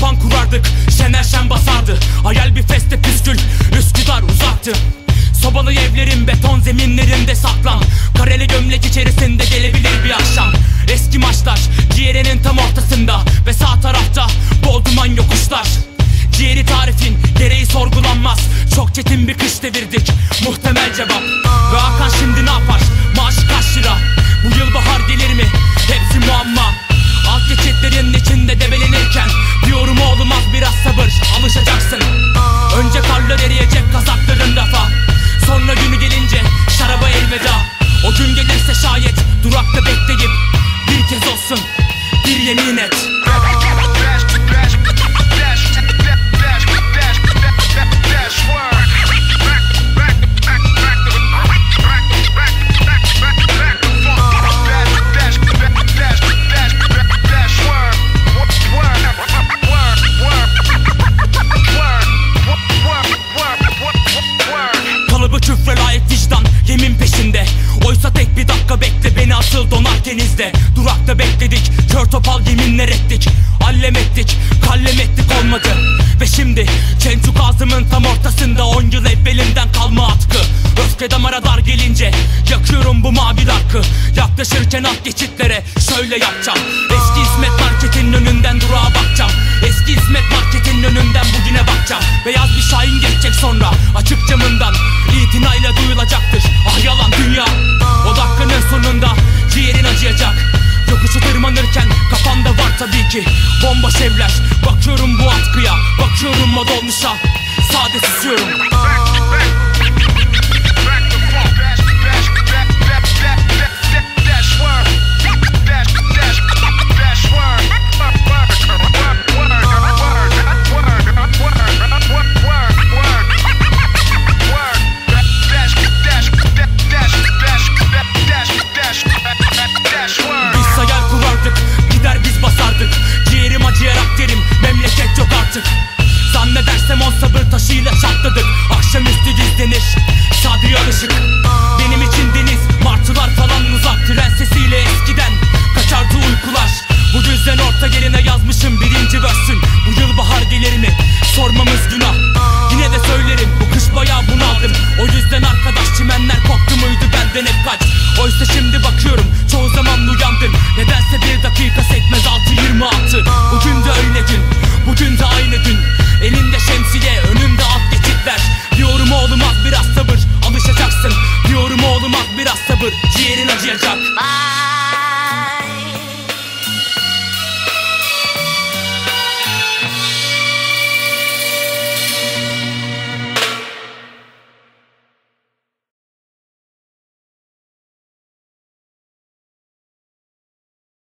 kapan kurardık Şener şen basardı. Hayal bir feste püskül Üsküdar uzaktı. Sobalı evlerin beton zeminlerinde saklan. Kareli gömlek içerisinde gelebilir bir akşam. Eski maçlar ciğerinin tam ortasında Ve sağ tarafta bol duman yokuşlar. Ciğeri tarifin gereği sorgulanmaz. Çok çetin bir kış devirdik. Muhtemel cevap donarken izle Durakta bekledik. Kör topal yeminler ettik. Allem ettik kallem ettik olmadı. Ve şimdi Cençuk ağzımın tam ortasında On yıl evvelinden kalma atkı. Öfke damara dar gelince Yakıyorum bu mavi darkı. Yaklaşırken alt geçitlere şöyle yapacağım. Eski İsmet tabii ki Bomboş evler Bakıyorum bu atkıya Bakıyorum dolmuşa Sade susuyorum Semon sabır taşıyla çatladık. Akşamüstü dizleniş Sadri yarışık sabır ciğerin acıyacak Aa!